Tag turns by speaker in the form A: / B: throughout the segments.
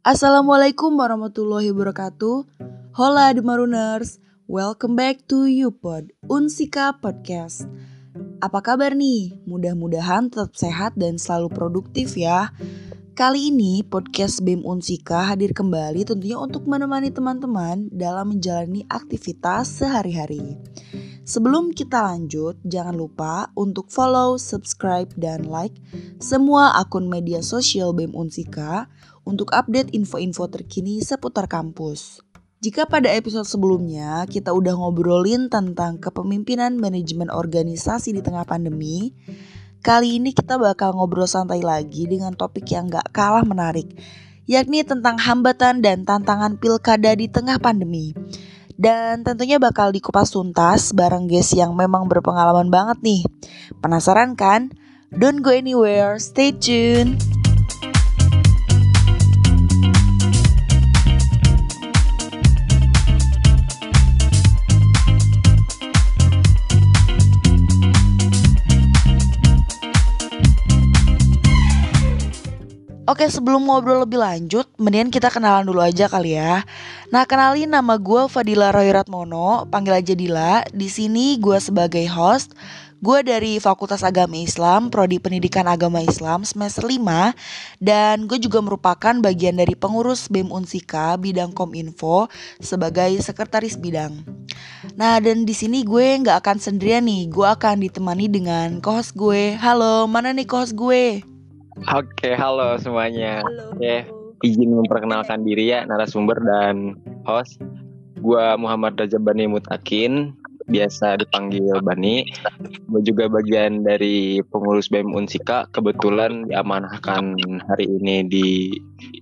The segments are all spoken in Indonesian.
A: Assalamualaikum warahmatullahi wabarakatuh. Hola Demaruners, welcome back to YouPod, Unsika Podcast. Apa kabar nih? Mudah-mudahan tetap sehat dan selalu produktif ya. Kali ini podcast BEM Unsika hadir kembali tentunya untuk menemani teman-teman dalam menjalani aktivitas sehari-hari. Sebelum kita lanjut, jangan lupa untuk follow, subscribe, dan like semua akun media sosial BEM Unsika untuk update info-info terkini seputar kampus. Jika pada episode sebelumnya kita udah ngobrolin tentang kepemimpinan manajemen organisasi di tengah pandemi, kali ini kita bakal ngobrol santai lagi dengan topik yang gak kalah menarik, yakni tentang hambatan dan tantangan pilkada di tengah pandemi. Dan tentunya bakal dikupas tuntas bareng guys yang memang berpengalaman banget nih. Penasaran kan? Don't go anywhere, stay tuned. Oke sebelum ngobrol lebih lanjut, mendingan kita kenalan dulu aja kali ya. Nah kenalin nama gue Fadila Roy Ratmono, panggil aja Dila. Di sini gue sebagai host. Gue dari Fakultas Agama Islam, Prodi Pendidikan Agama Islam semester 5 dan gue juga merupakan bagian dari pengurus BEM Unsika bidang Kominfo sebagai sekretaris bidang. Nah dan di sini gue nggak akan sendirian nih, gue akan ditemani dengan co-host gue. Halo, mana nih co-host gue?
B: Oke, halo semuanya.
A: Halo.
B: Ya, izin memperkenalkan diri ya narasumber dan host. Gua Muhammad Raja Bani Mutakin, biasa dipanggil Bani. Gue juga bagian dari pengurus BEM Unsika, kebetulan diamanahkan hari ini di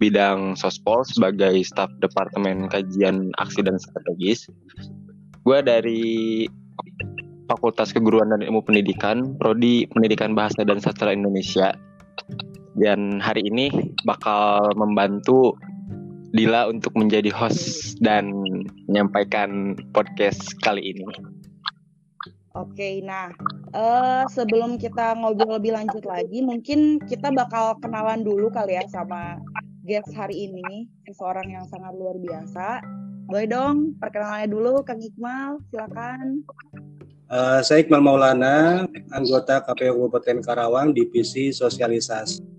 B: bidang sospol sebagai staf Departemen Kajian Aksi dan Strategis. Gue dari Fakultas Keguruan dan Ilmu Pendidikan, Prodi Pendidikan Bahasa dan Sastra Indonesia dan hari ini bakal membantu Dila untuk menjadi host dan menyampaikan podcast kali ini.
A: Oke, nah uh, sebelum kita ngobrol lebih lanjut lagi, mungkin kita bakal kenalan dulu kali ya sama guest hari ini, seseorang yang sangat luar biasa. Boleh dong, perkenalannya dulu, Kang Iqmal, silakan.
C: Uh, saya Iqmal Maulana, anggota KPU Kabupaten Karawang, Divisi Sosialisasi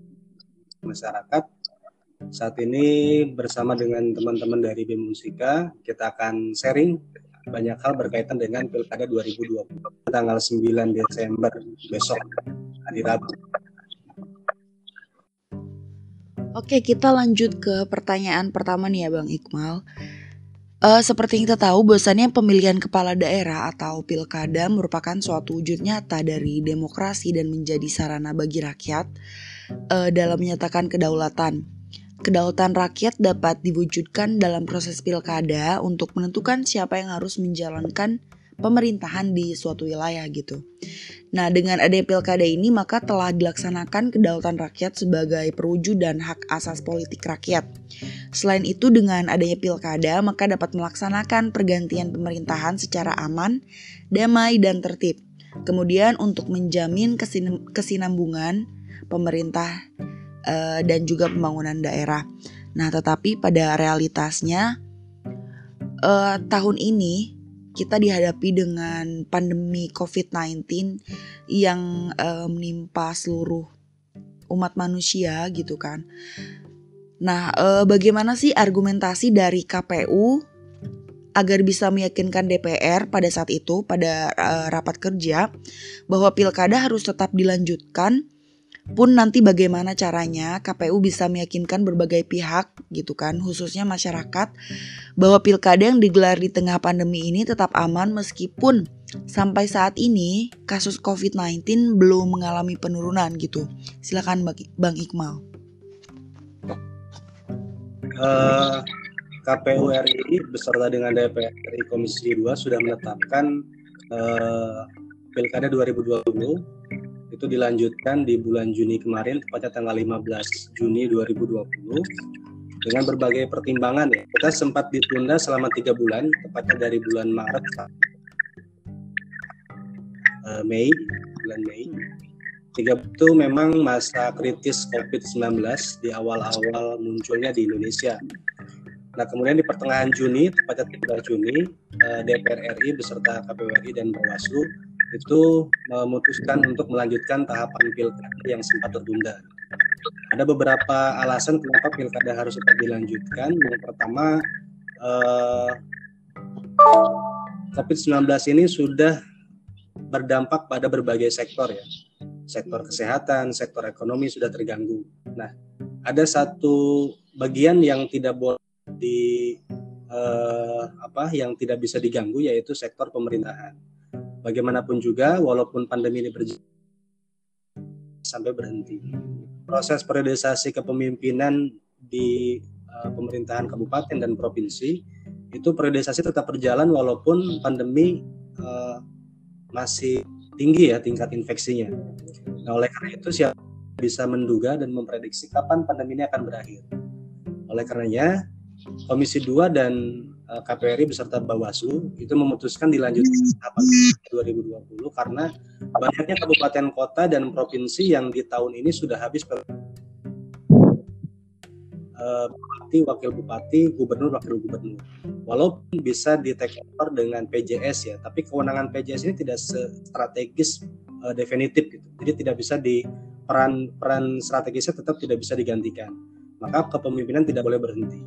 C: masyarakat. Saat ini bersama dengan teman-teman dari BEM Musika, kita akan sharing banyak hal berkaitan dengan Pilkada 2020 tanggal 9 Desember besok hari Rabu.
A: Oke, kita lanjut ke pertanyaan pertama nih ya Bang Iqmal. Uh, seperti yang kita tahu, bahwasannya pemilihan kepala daerah atau pilkada merupakan suatu wujud nyata dari demokrasi dan menjadi sarana bagi rakyat uh, dalam menyatakan kedaulatan. Kedaulatan rakyat dapat diwujudkan dalam proses pilkada untuk menentukan siapa yang harus menjalankan pemerintahan di suatu wilayah gitu. Nah, dengan adanya pilkada ini maka telah dilaksanakan kedaulatan rakyat sebagai perwujudan hak asas politik rakyat. Selain itu dengan adanya pilkada maka dapat melaksanakan pergantian pemerintahan secara aman, damai dan tertib. Kemudian untuk menjamin kesinambungan pemerintah uh, dan juga pembangunan daerah. Nah, tetapi pada realitasnya uh, tahun ini kita dihadapi dengan pandemi COVID-19 yang uh, menimpa seluruh umat manusia gitu kan. Nah, uh, bagaimana sih argumentasi dari KPU agar bisa meyakinkan DPR pada saat itu pada uh, rapat kerja bahwa pilkada harus tetap dilanjutkan pun nanti bagaimana caranya KPU bisa meyakinkan berbagai pihak gitu kan khususnya masyarakat bahwa pilkada yang digelar di tengah pandemi ini tetap aman meskipun sampai saat ini kasus COVID-19 belum mengalami penurunan gitu. Silakan Bang Iqmal.
C: Uh, KPU RI beserta dengan DPR RI Komisi 2 sudah menetapkan uh, Pilkada 2020 itu dilanjutkan di bulan Juni kemarin tepatnya tanggal 15 Juni 2020 dengan berbagai pertimbangan ya kita sempat ditunda selama tiga bulan tepatnya dari bulan Maret uh, Mei bulan Mei Tiga itu memang masa kritis COVID-19 di awal-awal munculnya di Indonesia. Nah, kemudian di pertengahan Juni, tepatnya 3 Juni, eh, DPR RI beserta KPU RI dan Bawaslu itu memutuskan untuk melanjutkan tahapan pilkada yang sempat tertunda. Ada beberapa alasan kenapa pilkada harus tetap dilanjutkan. Yang pertama, eh, COVID-19 ini sudah berdampak pada berbagai sektor ya. Sektor kesehatan, sektor ekonomi sudah terganggu. Nah, ada satu bagian yang tidak boleh di eh, apa yang tidak bisa diganggu yaitu sektor pemerintahan. Bagaimanapun juga walaupun pandemi ini berjalan sampai berhenti. Proses periodisasi kepemimpinan di uh, pemerintahan kabupaten dan provinsi itu periodisasi tetap berjalan walaupun pandemi uh, masih tinggi ya tingkat infeksinya. Nah, oleh karena itu siapa bisa menduga dan memprediksi kapan pandemi ini akan berakhir. Oleh karenanya, Komisi 2 dan KPRI beserta Bawaslu itu memutuskan dilanjutkan tahapan 2020 karena banyaknya kabupaten kota dan provinsi yang di tahun ini sudah habis uh, bupati, wakil bupati, gubernur, wakil gubernur. Walaupun bisa di dengan PJS ya, tapi kewenangan PJS ini tidak strategis uh, definitif gitu. Jadi tidak bisa di peran peran strategisnya tetap tidak bisa digantikan. Maka kepemimpinan tidak boleh berhenti.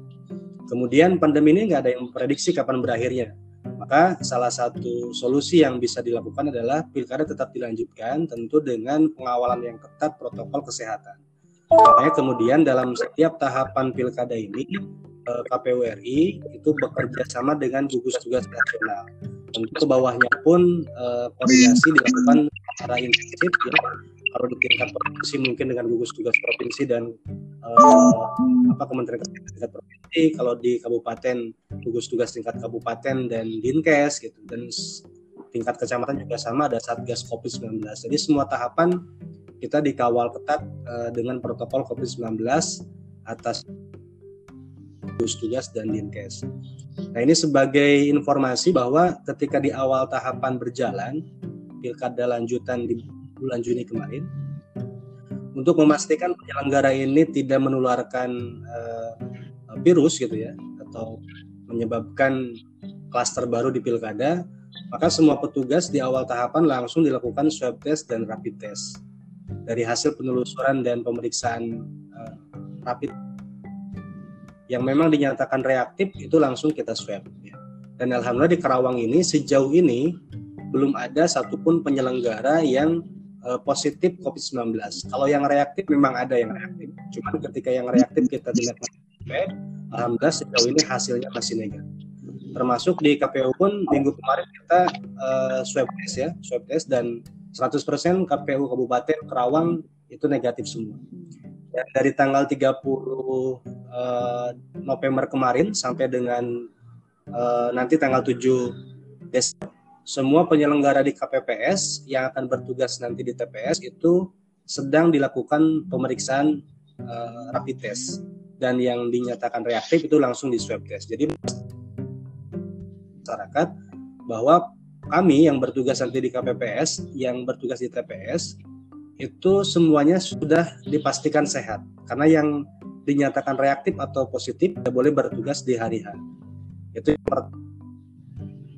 C: Kemudian pandemi ini nggak ada yang memprediksi kapan berakhirnya. Maka salah satu solusi yang bisa dilakukan adalah pilkada tetap dilanjutkan tentu dengan pengawalan yang ketat protokol kesehatan. Makanya kemudian dalam setiap tahapan pilkada ini eh, KPU RI itu bekerja sama dengan gugus tugas nasional. Tentu ke bawahnya pun eh, koordinasi dilakukan secara intensif ya. Kalau di tingkat provinsi mungkin dengan gugus tugas provinsi dan uh, apa Kementerian Kesehatan provinsi, kalau di kabupaten gugus tugas tingkat kabupaten dan dinkes gitu dan tingkat kecamatan juga sama ada satgas COVID-19. Jadi semua tahapan kita dikawal ketat uh, dengan protokol COVID-19 atas gugus tugas dan dinkes. Nah ini sebagai informasi bahwa ketika di awal tahapan berjalan pilkada lanjutan di bulan Juni kemarin untuk memastikan penyelenggara ini tidak menularkan uh, virus gitu ya atau menyebabkan klaster baru di pilkada, maka semua petugas di awal tahapan langsung dilakukan swab test dan rapid test. Dari hasil penelusuran dan pemeriksaan uh, rapid yang memang dinyatakan reaktif itu langsung kita swab. Ya. Dan alhamdulillah di Karawang ini sejauh ini belum ada satupun penyelenggara yang uh, positif COVID-19. Kalau yang reaktif memang ada yang reaktif. Cuman ketika yang reaktif kita tidak swab, alhamdulillah sejauh ini hasilnya masih negatif. Termasuk di KPU pun minggu kemarin kita uh, swab test ya, swab test dan 100% KPU Kabupaten Kerawang itu negatif semua. Dan dari tanggal 30 uh, eh, November kemarin sampai dengan uh, nanti tanggal 7 Desember semua penyelenggara di KPPS yang akan bertugas nanti di TPS itu sedang dilakukan pemeriksaan uh, rapid test dan yang dinyatakan reaktif itu langsung di swab test. Jadi masyarakat bahwa kami yang bertugas nanti di KPPS, yang bertugas di TPS itu semuanya sudah dipastikan sehat karena yang dinyatakan reaktif atau positif tidak boleh bertugas di hari H. Itu yang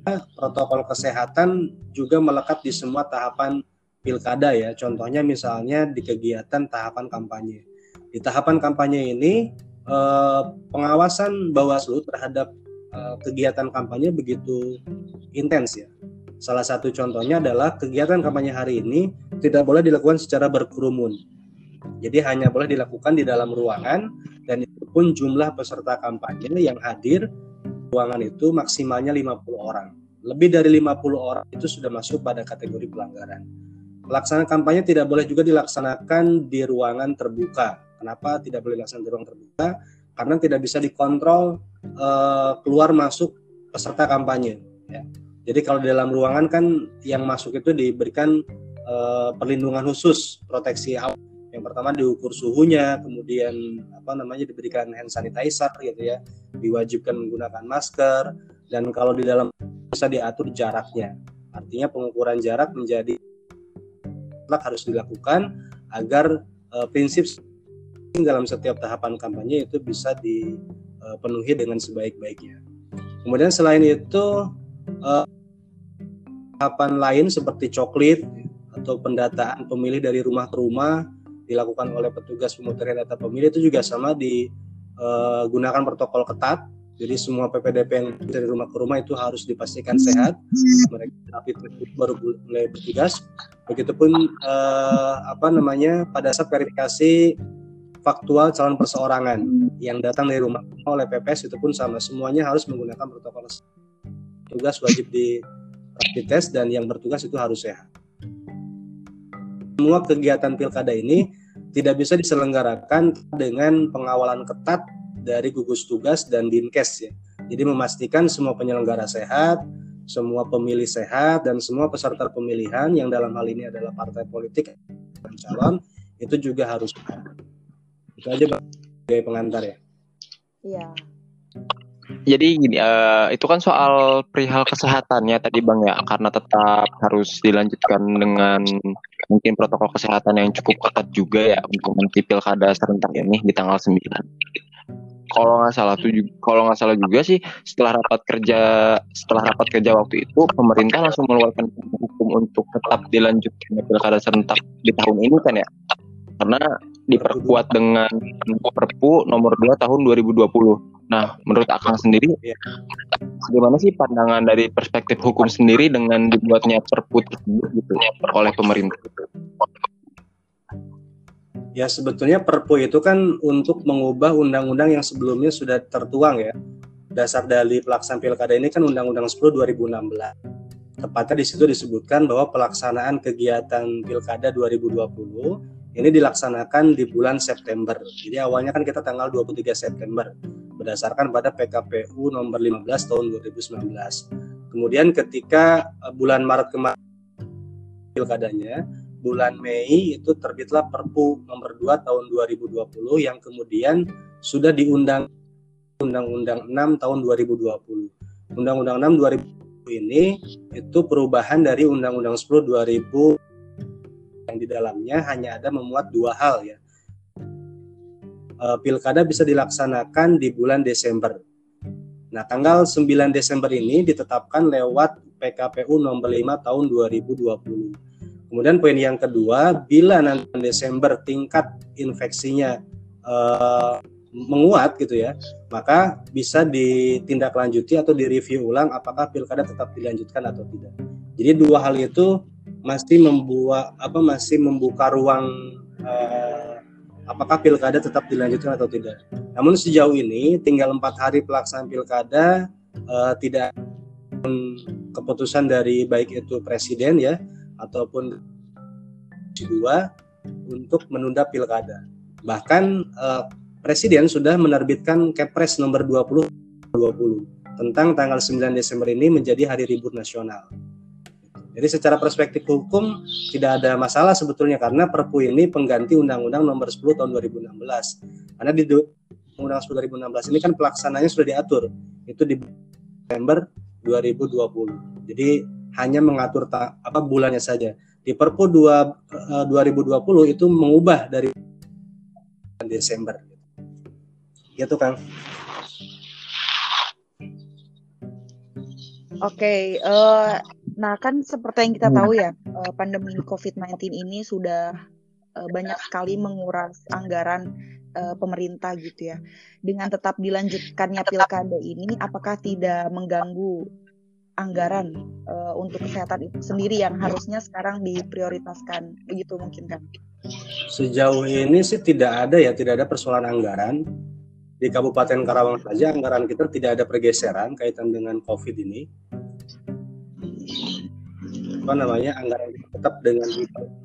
C: protokol kesehatan juga melekat di semua tahapan pilkada ya. Contohnya misalnya di kegiatan tahapan kampanye. Di tahapan kampanye ini eh, pengawasan Bawaslu terhadap eh, kegiatan kampanye begitu intens ya. Salah satu contohnya adalah kegiatan kampanye hari ini tidak boleh dilakukan secara berkerumun. Jadi hanya boleh dilakukan di dalam ruangan dan itu pun jumlah peserta kampanye yang hadir ruangan itu maksimalnya 50 orang. Lebih dari 50 orang itu sudah masuk pada kategori pelanggaran. Pelaksanaan kampanye tidak boleh juga dilaksanakan di ruangan terbuka. Kenapa tidak boleh dilaksanakan di ruang terbuka? Karena tidak bisa dikontrol uh, keluar masuk peserta kampanye. Ya. Jadi kalau di dalam ruangan kan yang masuk itu diberikan uh, perlindungan khusus, proteksi awal yang pertama diukur suhunya, kemudian apa namanya diberikan hand sanitizer gitu ya, diwajibkan menggunakan masker dan kalau di dalam bisa diatur jaraknya. Artinya pengukuran jarak menjadi harus dilakukan agar uh, prinsip dalam setiap tahapan kampanye itu bisa dipenuhi dengan sebaik-baiknya. Kemudian selain itu uh, tahapan lain seperti coklit atau pendataan pemilih dari rumah ke rumah dilakukan oleh petugas pemutaran data pemilih itu juga sama digunakan protokol ketat jadi semua PPDP yang dari rumah ke rumah itu harus dipastikan sehat. Mereka baru mulai bertugas. Begitupun eh, apa namanya pada saat verifikasi faktual calon perseorangan yang datang dari rumah oleh PPS itu pun sama semuanya harus menggunakan protokol tugas wajib di rapid test dan yang bertugas itu harus sehat. Semua kegiatan pilkada ini tidak bisa diselenggarakan dengan pengawalan ketat dari gugus tugas dan dinkes ya. Jadi memastikan semua penyelenggara sehat, semua pemilih sehat dan semua peserta pemilihan yang dalam hal ini adalah partai politik dan calon itu juga harus sehat. Itu aja sebagai pengantar ya.
A: Iya.
B: Jadi gini, uh, itu kan soal perihal kesehatannya tadi Bang ya, karena tetap harus dilanjutkan dengan mungkin protokol kesehatan yang cukup ketat juga ya untuk nanti pilkada serentak ini di tanggal 9 kalau nggak salah tuh kalau nggak salah juga sih setelah rapat kerja setelah rapat kerja waktu itu pemerintah langsung mengeluarkan hukum untuk tetap dilanjutkan pilkada serentak di tahun ini kan ya. Karena diperkuat dengan Perpu nomor 2 tahun 2020. Nah, menurut Akang sendiri, ya. bagaimana sih pandangan dari perspektif hukum sendiri dengan dibuatnya Perpu tersebut gitu oleh pemerintah?
C: Ya sebetulnya Perpu itu kan untuk mengubah undang-undang yang sebelumnya sudah tertuang ya. Dasar dari pelaksanaan pilkada ini kan Undang-Undang 10 2016. Tepatnya di situ disebutkan bahwa pelaksanaan kegiatan pilkada 2020 ini dilaksanakan di bulan September. Jadi awalnya kan kita tanggal 23 September berdasarkan pada PKPU nomor 15 tahun 2019. Kemudian ketika eh, bulan Maret kemarin pilkadanya bulan Mei itu terbitlah Perpu nomor 2 tahun 2020 yang kemudian sudah diundang Undang-Undang 6 tahun 2020. Undang-Undang 6 2020 ini itu perubahan dari Undang-Undang 10 2000 yang di dalamnya hanya ada memuat dua hal ya. E, pilkada bisa dilaksanakan di bulan Desember. Nah, tanggal 9 Desember ini ditetapkan lewat PKPU nomor 5 tahun 2020 Kemudian poin yang kedua, bila nanti Desember tingkat infeksinya uh, menguat gitu ya, maka bisa ditindaklanjuti atau direview ulang apakah pilkada tetap dilanjutkan atau tidak. Jadi dua hal itu masih membuat apa masih membuka ruang uh, apakah pilkada tetap dilanjutkan atau tidak. Namun sejauh ini tinggal empat hari pelaksanaan pilkada uh, tidak keputusan dari baik itu presiden ya ataupun dua untuk menunda pilkada. Bahkan eh, Presiden sudah menerbitkan Kepres nomor 20 20 tentang tanggal 9 Desember ini menjadi hari libur nasional. Jadi secara perspektif hukum tidak ada masalah sebetulnya karena Perpu ini pengganti Undang-Undang Nomor 10 Tahun 2016. Karena di Undang-Undang 10 2016 ini kan pelaksananya sudah diatur itu di Desember 2020. Jadi hanya mengatur apa bulannya saja. Di Perpu 2 uh, 2020 itu mengubah dari Desember. Gitu kan.
A: Oke, okay, uh, eh, nah kan seperti yang kita tahu ya, uh, pandemi COVID-19 ini sudah uh, banyak sekali menguras anggaran uh, pemerintah gitu ya. Dengan tetap dilanjutkannya pilkada ini, apakah tidak mengganggu anggaran untuk kesehatan itu sendiri yang harusnya sekarang diprioritaskan begitu mungkin kan?
C: Sejauh ini sih tidak ada ya, tidak ada persoalan anggaran di Kabupaten Karawang saja anggaran kita tidak ada pergeseran kaitan dengan COVID ini. Apa namanya anggaran tetap dengan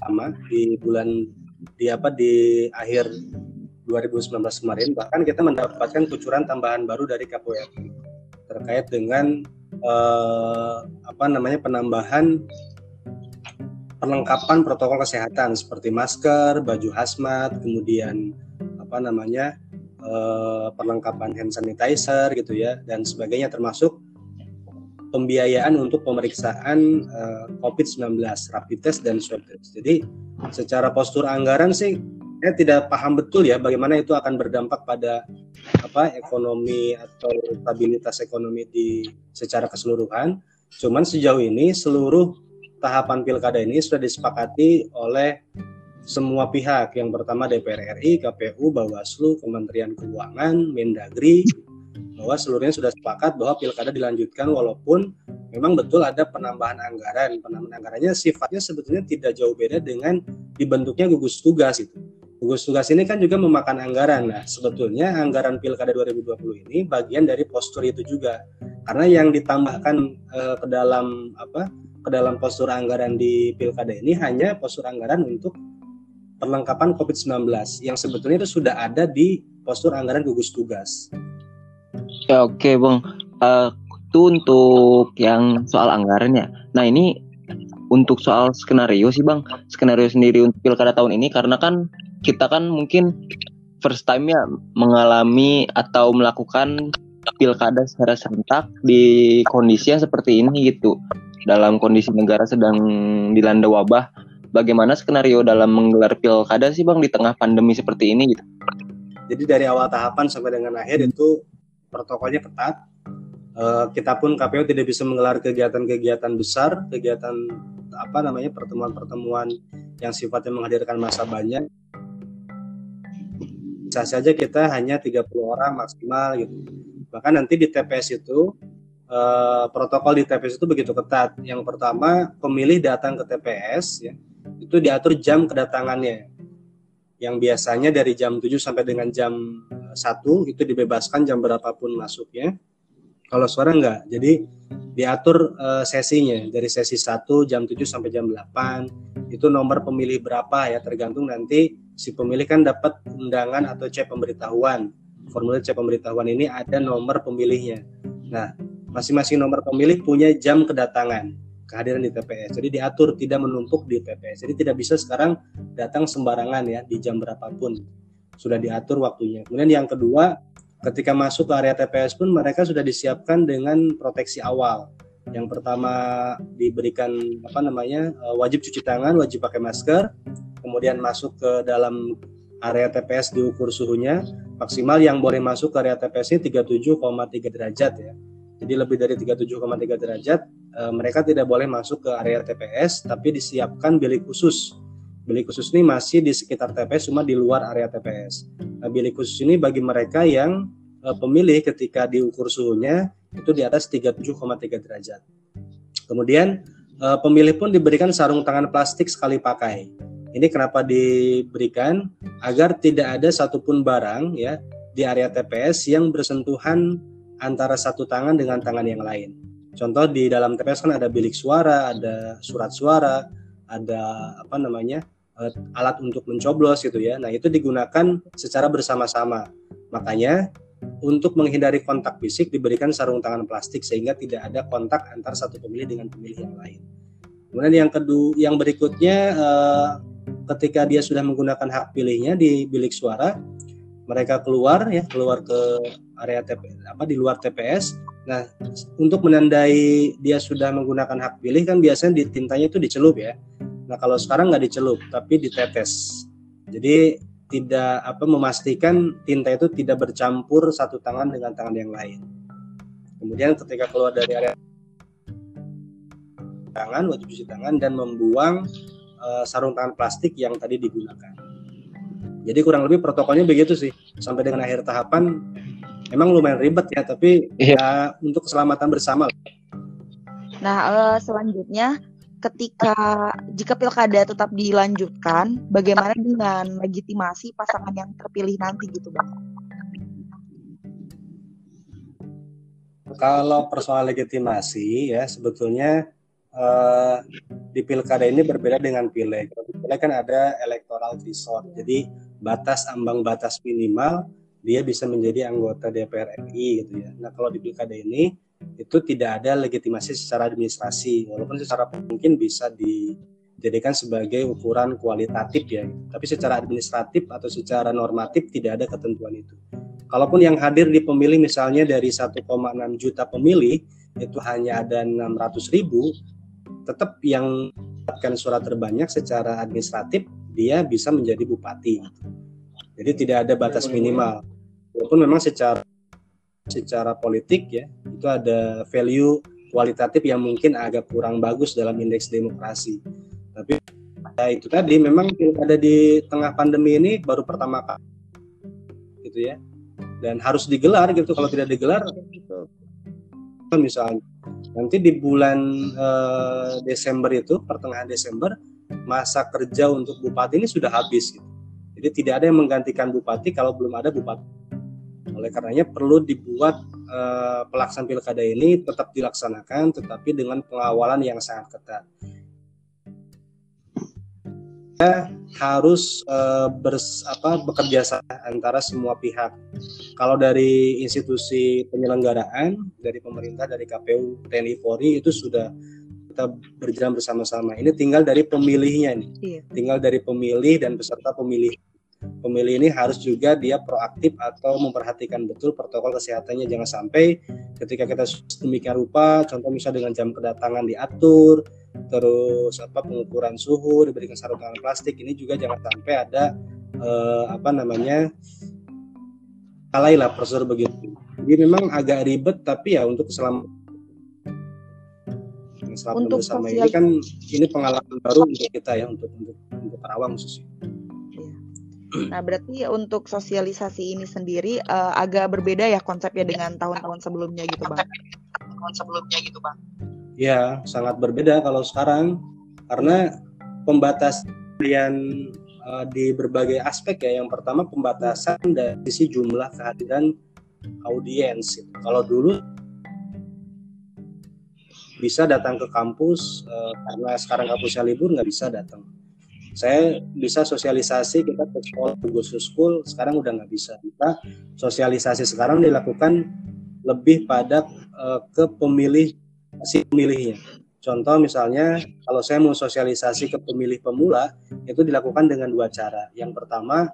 C: sama di bulan di apa di akhir 2019 kemarin. Bahkan kita mendapatkan kucuran tambahan baru dari KPU terkait dengan eh, apa namanya penambahan perlengkapan protokol kesehatan seperti masker, baju hazmat, kemudian apa namanya eh, perlengkapan hand sanitizer gitu ya dan sebagainya termasuk pembiayaan untuk pemeriksaan eh, COVID-19 rapid test dan swab test. Jadi secara postur anggaran sih saya tidak paham betul ya bagaimana itu akan berdampak pada apa ekonomi atau stabilitas ekonomi di secara keseluruhan. Cuman sejauh ini seluruh tahapan pilkada ini sudah disepakati oleh semua pihak. Yang pertama DPR RI, KPU, Bawaslu, Kementerian Keuangan, Mendagri, bahwa seluruhnya sudah sepakat bahwa pilkada dilanjutkan walaupun memang betul ada penambahan anggaran. Penambahan anggarannya sifatnya sebetulnya tidak jauh beda dengan dibentuknya gugus tugas itu. Gugus tugas ini kan juga memakan anggaran. Nah, sebetulnya anggaran Pilkada 2020 ini bagian dari postur itu juga. Karena yang ditambahkan eh, ke dalam apa? ke dalam postur anggaran di Pilkada ini hanya postur anggaran untuk perlengkapan COVID-19 yang sebetulnya itu sudah ada di postur anggaran gugus tugas.
B: Ya oke, Bang. Uh, itu untuk yang soal anggarannya. Nah, ini untuk soal skenario sih, Bang. Skenario sendiri untuk Pilkada tahun ini karena kan kita kan mungkin first time ya mengalami atau melakukan pilkada secara serentak di kondisi yang seperti ini gitu dalam kondisi negara sedang dilanda wabah bagaimana skenario dalam menggelar pilkada sih bang di tengah pandemi seperti ini gitu
C: jadi dari awal tahapan sampai dengan akhir itu protokolnya ketat uh, kita pun KPU tidak bisa menggelar kegiatan-kegiatan besar kegiatan apa namanya pertemuan-pertemuan yang sifatnya menghadirkan masa banyak bisa saja kita hanya 30 orang maksimal gitu. Bahkan nanti di TPS itu eh, protokol di TPS itu begitu ketat. Yang pertama, pemilih datang ke TPS ya, itu diatur jam kedatangannya. Yang biasanya dari jam 7 sampai dengan jam 1 itu dibebaskan jam berapapun masuknya. Kalau suara enggak. Jadi diatur uh, sesinya dari sesi 1 jam 7 sampai jam 8. Itu nomor pemilih berapa ya tergantung nanti si pemilih kan dapat undangan atau cek pemberitahuan. Formulir cek pemberitahuan ini ada nomor pemilihnya. Nah, masing-masing nomor pemilih punya jam kedatangan kehadiran di TPS. Jadi diatur tidak menumpuk di TPS. Jadi tidak bisa sekarang datang sembarangan ya di jam berapapun. Sudah diatur waktunya. Kemudian yang kedua, ketika masuk ke area TPS pun mereka sudah disiapkan dengan proteksi awal. Yang pertama diberikan apa namanya eh, wajib cuci tangan, wajib pakai masker, kemudian masuk ke dalam area TPS diukur suhunya maksimal yang boleh masuk ke area TPS ini 37,3 derajat ya. Jadi lebih dari 37,3 derajat e, mereka tidak boleh masuk ke area TPS tapi disiapkan bilik khusus. Bilik khusus ini masih di sekitar TPS cuma di luar area TPS. Nah, bilik khusus ini bagi mereka yang e, pemilih ketika diukur suhunya itu di atas 37,3 derajat. Kemudian e, pemilih pun diberikan sarung tangan plastik sekali pakai ini kenapa diberikan agar tidak ada satupun barang ya di area TPS yang bersentuhan antara satu tangan dengan tangan yang lain. Contoh di dalam TPS kan ada bilik suara, ada surat suara, ada apa namanya eh, alat untuk mencoblos gitu ya. Nah itu digunakan secara bersama-sama. Makanya untuk menghindari kontak fisik diberikan sarung tangan plastik sehingga tidak ada kontak antar satu pemilih dengan pemilih yang lain. Kemudian yang kedua, yang berikutnya eh, ketika dia sudah menggunakan hak pilihnya di bilik suara, mereka keluar ya, keluar ke area TPS apa di luar TPS. Nah, untuk menandai dia sudah menggunakan hak pilih kan biasanya di tintanya itu dicelup ya. Nah, kalau sekarang nggak dicelup tapi ditetes. Jadi tidak apa memastikan tinta itu tidak bercampur satu tangan dengan tangan yang lain. Kemudian ketika keluar dari area tangan wajib cuci tangan dan membuang uh, sarung tangan plastik yang tadi digunakan. Jadi kurang lebih protokolnya begitu sih. Sampai dengan akhir tahapan emang lumayan ribet ya, tapi ya untuk keselamatan bersama.
A: Nah, uh, selanjutnya ketika jika pilkada tetap dilanjutkan, bagaimana dengan legitimasi pasangan yang terpilih nanti gitu, Bang?
C: Kalau persoalan legitimasi ya sebetulnya uh, di pilkada ini berbeda dengan pileg. Pileg kan ada electoral threshold, jadi batas ambang batas minimal dia bisa menjadi anggota DPR RI gitu ya. Nah kalau di pilkada ini itu tidak ada legitimasi secara administrasi, walaupun secara mungkin bisa dijadikan sebagai ukuran kualitatif ya. Tapi secara administratif atau secara normatif tidak ada ketentuan itu. Kalaupun yang hadir di pemilih misalnya dari 1,6 juta pemilih itu hanya ada 600 ribu tetap yang mendapatkan surat terbanyak secara administratif dia bisa menjadi bupati. Jadi tidak ada batas minimal. Walaupun memang secara secara politik ya itu ada value kualitatif yang mungkin agak kurang bagus dalam indeks demokrasi. Tapi ya itu tadi memang ada di tengah pandemi ini baru pertama kali gitu ya. Dan harus digelar gitu kalau tidak digelar misalnya nanti di bulan uh, Desember itu pertengahan Desember masa kerja untuk bupati ini sudah habis gitu. Jadi tidak ada yang menggantikan bupati kalau belum ada bupati. Oleh karenanya perlu dibuat uh, pelaksanaan pilkada ini tetap dilaksanakan tetapi dengan pengawalan yang sangat ketat harus uh, bers, apa, bekerja sama antara semua pihak. Kalau dari institusi penyelenggaraan, dari pemerintah, dari KPU, TNI, Polri itu sudah kita berjalan bersama-sama. Ini tinggal dari pemilihnya nih, iya. tinggal dari pemilih dan peserta pemilih. Pemilih ini harus juga dia proaktif atau memperhatikan betul protokol kesehatannya. Jangan sampai ketika kita demikian rupa, contoh misalnya dengan jam kedatangan diatur, terus apa pengukuran suhu diberikan sarung tangan plastik ini juga jangan sampai ada eh, apa namanya alay lah prosedur begitu jadi memang agak ribet tapi ya untuk keselamatan untuk bersama sosial... ini kan ini pengalaman baru untuk kita ya untuk untuk untuk Karawang khususnya.
A: Iya. Nah berarti untuk sosialisasi ini sendiri uh, agak berbeda ya konsepnya dengan tahun-tahun sebelumnya gitu bang. Tahun sebelumnya gitu bang.
C: Ya, sangat berbeda kalau sekarang karena pembatasan uh, di berbagai aspek ya. Yang pertama pembatasan dari sisi jumlah kehadiran audiens. Kalau dulu bisa datang ke kampus uh, karena sekarang kampusnya libur nggak bisa datang. Saya bisa sosialisasi kita ke sekolah ke school sekarang udah nggak bisa. Kita sosialisasi sekarang dilakukan lebih pada uh, ke pemilih si pemilihnya. Contoh misalnya kalau saya mau sosialisasi ke pemilih pemula itu dilakukan dengan dua cara. Yang pertama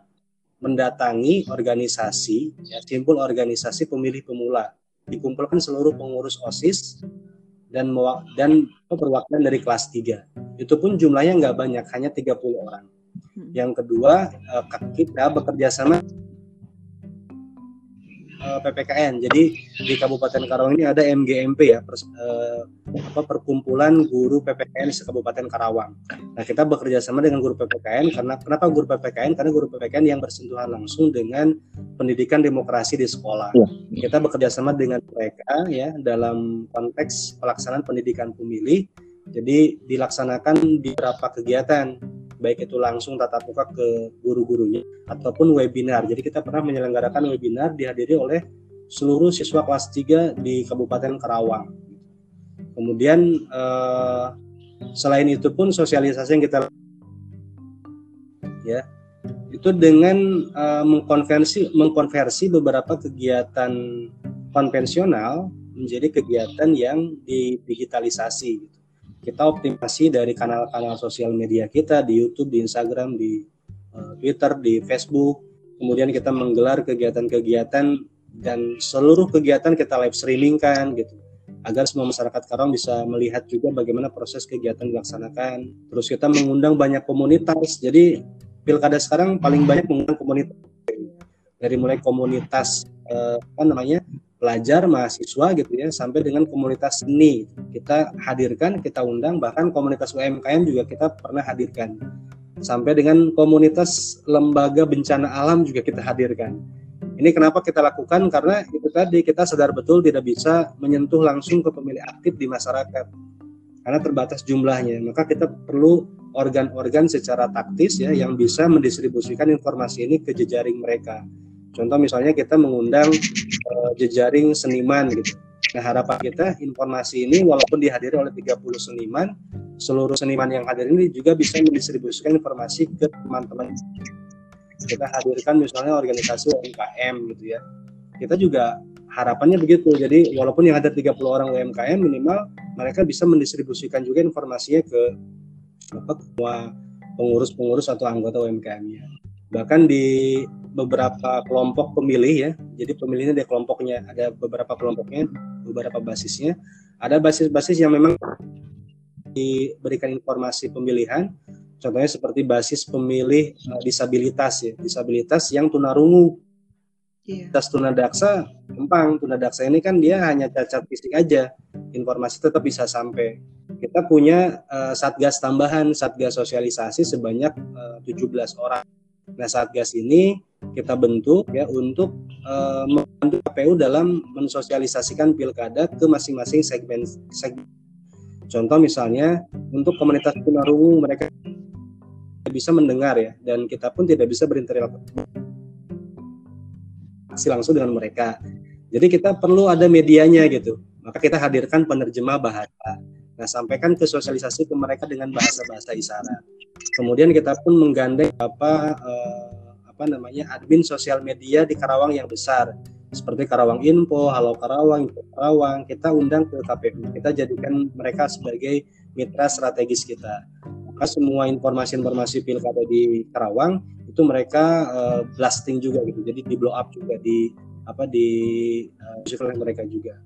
C: mendatangi organisasi, ya, simpul organisasi pemilih pemula, dikumpulkan seluruh pengurus OSIS dan dan perwakilan dari kelas 3. Itu pun jumlahnya nggak banyak, hanya 30 orang. Hmm. Yang kedua, eh, kita bekerja sama uh, eh, PPKN. Jadi di Kabupaten Karawang ini ada MGMP ya, pers, uh, apa perkumpulan guru PPKN di Kabupaten Karawang. Nah, kita bekerja sama dengan guru PPKN karena kenapa guru PPKN? Karena guru PPKN yang bersentuhan langsung dengan pendidikan demokrasi di sekolah. Ya. Kita bekerja sama dengan mereka ya dalam konteks pelaksanaan pendidikan pemilih. Jadi dilaksanakan di beberapa kegiatan baik itu langsung tatap muka ke guru-gurunya ataupun webinar. Jadi kita pernah menyelenggarakan webinar dihadiri oleh seluruh siswa kelas 3 di Kabupaten Karawang. Kemudian eh, selain itu pun sosialisasi yang kita ya itu dengan eh, mengkonversi mengkonversi beberapa kegiatan konvensional menjadi kegiatan yang didigitalisasi gitu kita optimasi dari kanal-kanal sosial media kita di YouTube, di Instagram, di uh, Twitter, di Facebook. Kemudian kita menggelar kegiatan-kegiatan dan seluruh kegiatan kita live streaming kan gitu agar semua masyarakat Karawang bisa melihat juga bagaimana proses kegiatan dilaksanakan. Terus kita mengundang banyak komunitas. Jadi pilkada sekarang paling banyak mengundang komunitas dari mulai komunitas eh, apa namanya pelajar, mahasiswa gitu ya, sampai dengan komunitas seni. Kita hadirkan, kita undang, bahkan komunitas UMKM juga kita pernah hadirkan. Sampai dengan komunitas lembaga bencana alam juga kita hadirkan. Ini kenapa kita lakukan? Karena itu tadi kita sadar betul tidak bisa menyentuh langsung ke pemilih aktif di masyarakat. Karena terbatas jumlahnya. Maka kita perlu organ-organ secara taktis ya yang bisa mendistribusikan informasi ini ke jejaring mereka Contoh misalnya kita mengundang uh, jejaring seniman gitu. Nah harapan kita informasi ini walaupun dihadiri oleh 30 seniman, seluruh seniman yang hadir ini juga bisa mendistribusikan informasi ke teman-teman. Kita hadirkan misalnya organisasi UMKM gitu ya. Kita juga harapannya begitu. Jadi walaupun yang ada 30 orang UMKM minimal mereka bisa mendistribusikan juga informasinya ke semua pengurus-pengurus atau anggota UMKM-nya. Bahkan di beberapa kelompok pemilih ya. Jadi pemilihnya ada kelompoknya, ada beberapa kelompoknya, beberapa basisnya. Ada basis-basis yang memang diberikan informasi pemilihan contohnya seperti basis pemilih uh, disabilitas ya disabilitas yang tunarungu yeah. tes tunadaksa gampang tunadaksa ini kan dia hanya cacat fisik aja informasi tetap bisa sampai kita punya uh, satgas tambahan satgas sosialisasi sebanyak uh, 17 orang nah satgas ini kita bentuk ya untuk uh, membantu KPU dalam mensosialisasikan pilkada ke masing-masing segmen, segmen contoh misalnya untuk komunitas tunarungu mereka bisa mendengar ya dan kita pun tidak bisa berinteraksi langsung dengan mereka. Jadi kita perlu ada medianya gitu. Maka kita hadirkan penerjemah bahasa. Nah, sampaikan ke sosialisasi ke mereka dengan bahasa-bahasa isyarat. Kemudian kita pun menggandeng apa eh, apa namanya admin sosial media di Karawang yang besar. Seperti Karawang Info, Halo Karawang, Info Karawang, kita undang ke KPU. Kita jadikan mereka sebagai mitra strategis kita. Maka semua informasi-informasi pilkada di Karawang itu mereka uh, blasting juga gitu. Jadi di blow up juga di apa di uh, mereka juga.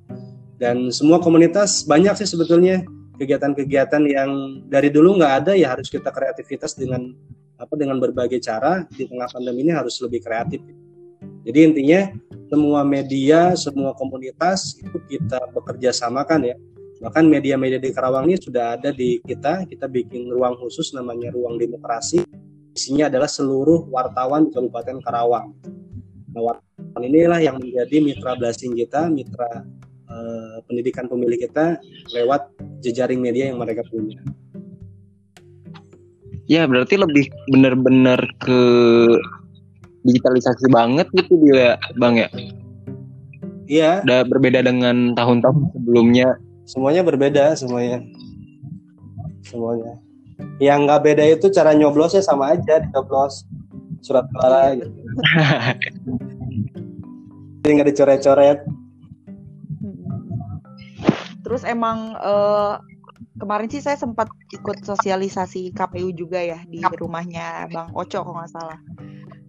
C: Dan semua komunitas banyak sih sebetulnya kegiatan-kegiatan yang dari dulu nggak ada ya harus kita kreativitas dengan apa dengan berbagai cara di tengah pandemi ini harus lebih kreatif jadi intinya semua media semua komunitas itu kita bekerja samakan ya Bahkan media-media di Karawang ini sudah ada di kita. Kita bikin ruang khusus namanya Ruang Demokrasi. Isinya adalah seluruh wartawan di Kabupaten Karawang. Nah, wartawan inilah yang menjadi mitra blasting kita, mitra eh, pendidikan pemilih kita lewat jejaring media yang mereka punya.
B: Ya, berarti lebih benar-benar ke digitalisasi banget gitu dia, Bang ya.
C: Iya.
B: Udah berbeda dengan tahun-tahun sebelumnya
C: semuanya berbeda semuanya semuanya yang nggak beda itu cara nyoblosnya sama aja nyoblos surat suara gitu jadi nggak dicoret-coret
A: terus emang uh, kemarin sih saya sempat ikut sosialisasi KPU juga ya di rumahnya Bang Oco kalau nggak salah.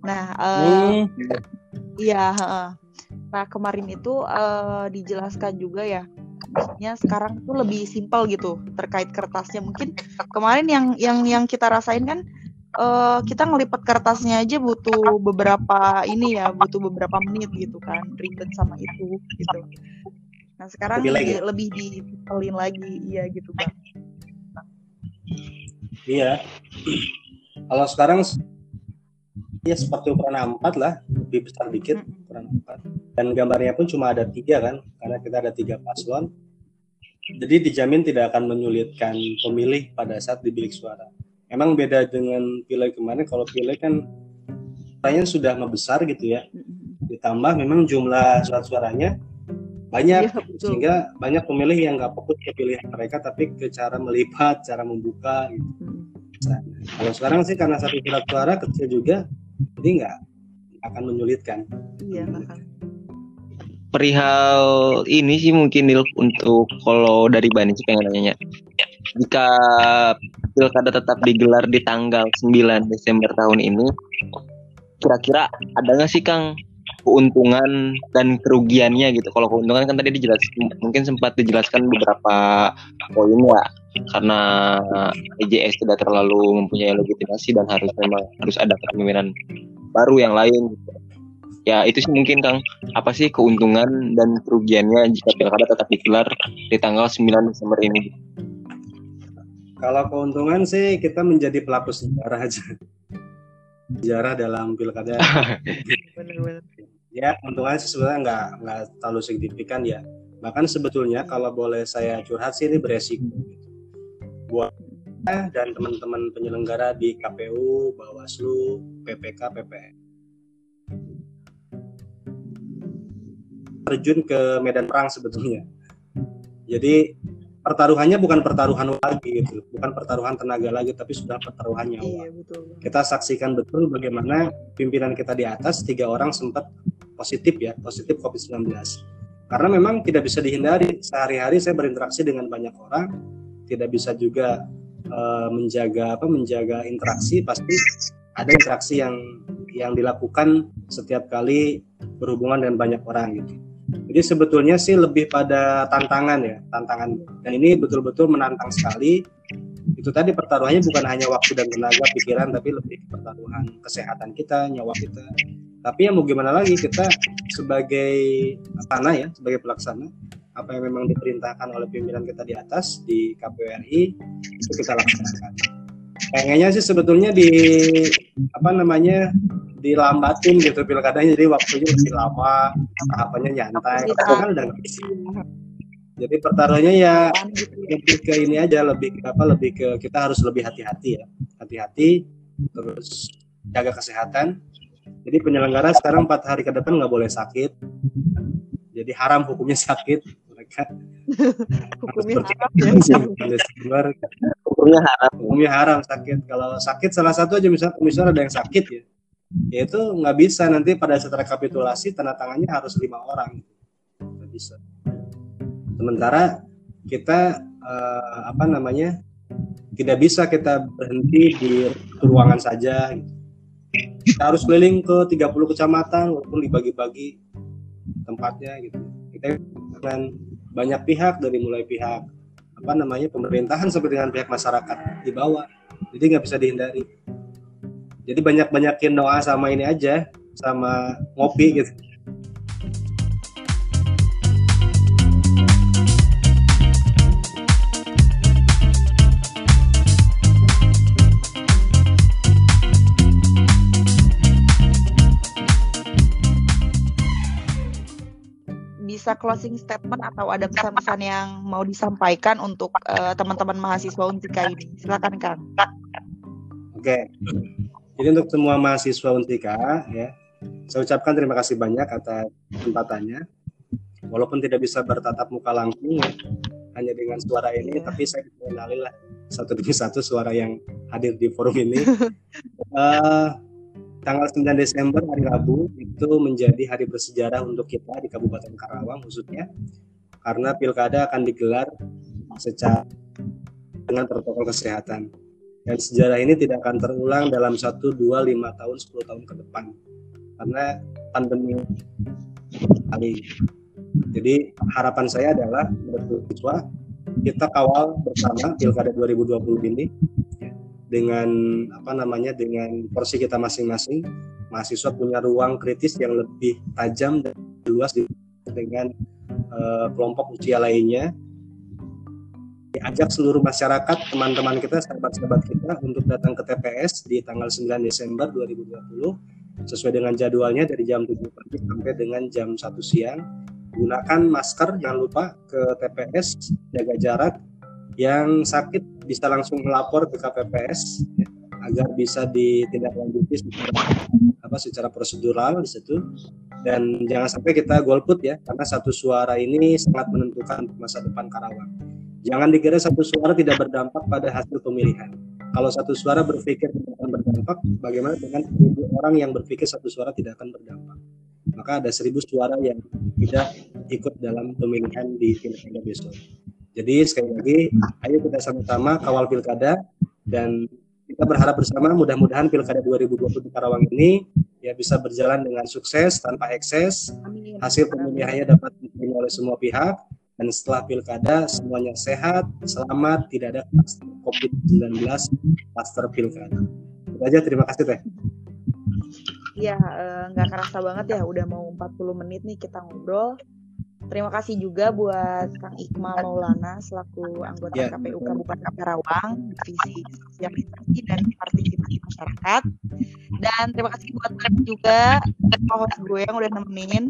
A: Nah uh, hmm. iya uh, nah kemarin itu uh, dijelaskan juga ya maksudnya sekarang tuh lebih simpel gitu terkait kertasnya. Mungkin kemarin yang yang yang kita rasain kan uh, kita ngelipat kertasnya aja butuh beberapa ini ya butuh beberapa menit gitu kan ribet sama itu gitu nah sekarang lebih, di, lebih dipelin lagi. Iya gitu bang.
C: Iya. Kalau sekarang ya seperti ukuran A4 lah. Lebih besar dikit ukuran A4 dan gambarnya pun cuma ada tiga kan? Karena kita ada tiga paslon. Jadi dijamin tidak akan menyulitkan pemilih pada saat di bilik suara. Emang beda dengan pileg kemarin. Kalau pileg kan suaranya sudah membesar gitu ya. Ditambah memang jumlah surat suaranya banyak ya, sehingga banyak pemilih yang nggak fokus ke pilihan mereka tapi ke cara melipat cara membuka gitu. Nah, kalau sekarang sih karena satu surat suara kecil juga jadi nggak akan menyulitkan.
A: Iya, akan.
B: Perihal ini sih mungkin Nil untuk kalau dari Bani sih pengen nanya. Jika pilkada tetap digelar di tanggal 9 Desember tahun ini, kira-kira ada nggak sih Kang keuntungan dan kerugiannya gitu. Kalau keuntungan kan tadi dijelaskan, mungkin sempat dijelaskan beberapa poin ya karena EJS tidak terlalu mempunyai legitimasi dan harus memang harus ada kepemimpinan baru yang lain gitu. Ya itu sih mungkin Kang, apa sih keuntungan dan kerugiannya jika pilkada tetap digelar di tanggal 9 Desember ini?
C: Kalau keuntungan sih kita menjadi pelaku sejarah aja. Sejarah dalam pilkada. ya keuntungannya sih sebenarnya nggak nggak terlalu signifikan ya. Bahkan sebetulnya kalau boleh saya curhat sih ini beresiko. Buat dan teman-teman penyelenggara di KPU, Bawaslu, PPK, PPN. Terjun ke medan perang sebetulnya. Jadi pertaruhannya bukan pertaruhan lagi gitu, bukan pertaruhan tenaga lagi, tapi sudah pertaruhan nyawa. Iya, betul. Kita saksikan betul bagaimana pimpinan kita di atas tiga orang sempat positif ya, positif COVID-19. Karena memang tidak bisa dihindari. Sehari-hari saya berinteraksi dengan banyak orang, tidak bisa juga uh, menjaga apa menjaga interaksi pasti ada interaksi yang yang dilakukan setiap kali berhubungan dengan banyak orang gitu. Jadi sebetulnya sih lebih pada tantangan ya, tantangan. Dan ini betul-betul menantang sekali. Itu tadi pertaruhannya bukan hanya waktu dan tenaga, pikiran, tapi lebih pertaruhan kesehatan kita, nyawa kita. Tapi yang mau gimana lagi kita sebagai pelaksana ya, sebagai pelaksana apa yang memang diperintahkan oleh pimpinan kita di atas di KPRI itu kita laksanakan. Pengennya sih sebetulnya di apa namanya dilambatin gitu pilkadanya jadi waktunya lebih lama tahapannya nyantai kan udah jadi pertaruhannya ya lebih ke ini aja lebih ke apa lebih ke kita harus lebih hati-hati ya. Hati-hati terus jaga kesehatan. Jadi penyelenggara sekarang empat hari ke depan nggak boleh sakit. Jadi haram hukumnya sakit mereka.
D: Hukumnya
C: haram ya.
B: hukumnya haram.
C: Hukumnya haram sakit. Kalau sakit salah satu aja misalnya misalnya ada yang sakit ya. Ya itu nggak bisa nanti pada saat rekapitulasi tanda tangannya harus lima orang. Nggak bisa sementara kita uh, apa namanya tidak bisa kita berhenti di ruangan saja. Kita harus keliling ke 30 kecamatan walaupun dibagi-bagi tempatnya gitu. Kita dengan banyak pihak dari mulai pihak apa namanya pemerintahan sampai dengan pihak masyarakat di bawah. Jadi nggak bisa dihindari. Jadi banyak-banyakin doa sama ini aja sama ngopi gitu
D: closing statement atau ada pesan-pesan yang mau disampaikan untuk uh, teman-teman mahasiswa Untika ini? Silakan Kang.
C: Oke. Jadi untuk semua mahasiswa Untika ya, saya ucapkan terima kasih banyak atas kesempatannya. Walaupun tidak bisa bertatap muka langsung ya, hanya dengan suara ini, yeah. tapi saya mengenali lah satu demi satu suara yang hadir di forum ini. uh, tanggal 9 Desember hari Rabu itu menjadi hari bersejarah untuk kita di Kabupaten Karawang khususnya karena pilkada akan digelar secara dengan protokol kesehatan. Dan sejarah ini tidak akan terulang dalam satu dua lima tahun 10 tahun ke depan karena pandemi kali jadi harapan saya adalah menurut siswa kita kawal bersama pilkada 2020 ini dengan apa namanya dengan porsi kita masing-masing mahasiswa punya ruang kritis yang lebih tajam dan luas dengan uh, kelompok usia lainnya diajak seluruh masyarakat, teman-teman kita, sahabat-sahabat kita untuk datang ke TPS di tanggal 9 Desember 2020 sesuai dengan jadwalnya dari jam 7 pagi sampai dengan jam 1 siang. Gunakan masker, jangan lupa ke TPS, jaga jarak. Yang sakit bisa langsung melapor ke KPPS ya, agar bisa ditindaklanjuti secara apa secara prosedural di situ dan jangan sampai kita golput ya karena satu suara ini sangat menentukan masa depan Karawang Jangan dikira satu suara tidak berdampak pada hasil pemilihan. Kalau satu suara berpikir tidak akan berdampak, bagaimana dengan seribu orang yang berpikir satu suara tidak akan berdampak? Maka ada seribu suara yang tidak ikut dalam pemilihan di pilkada besok. Jadi sekali lagi, ayo kita sama-sama kawal pilkada dan kita berharap bersama mudah-mudahan pilkada 2020 di Karawang ini ya bisa berjalan dengan sukses tanpa ekses. Hasil pemilihannya dapat diterima oleh semua pihak dan setelah pilkada semuanya sehat, selamat, tidak ada COVID-19 kluster pilkada. Itu aja, terima kasih Teh.
D: Iya, eh, nggak eh, kerasa banget ya, udah mau 40 menit nih kita ngobrol. Terima kasih juga buat Kang Iqmal Maulana selaku anggota ya. KPU Kabupaten Karawang, Divisi Sosialisasi dan Partisipasi Masyarakat. Dan terima kasih buat juga host gue yang udah nemenin.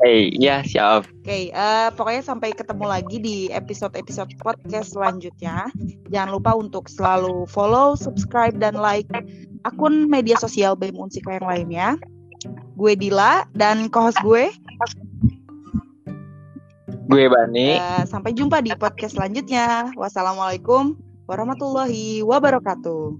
B: Hey, ya siap.
D: Oke, okay, uh, eh, pokoknya sampai ketemu lagi di episode-episode podcast selanjutnya. Jangan lupa untuk selalu follow, subscribe, dan like akun media sosial BEM Unsika yang lainnya. Gue Dila dan co-host gue.
B: Gue Bani.
D: Uh, sampai jumpa di podcast selanjutnya. Wassalamualaikum warahmatullahi wabarakatuh.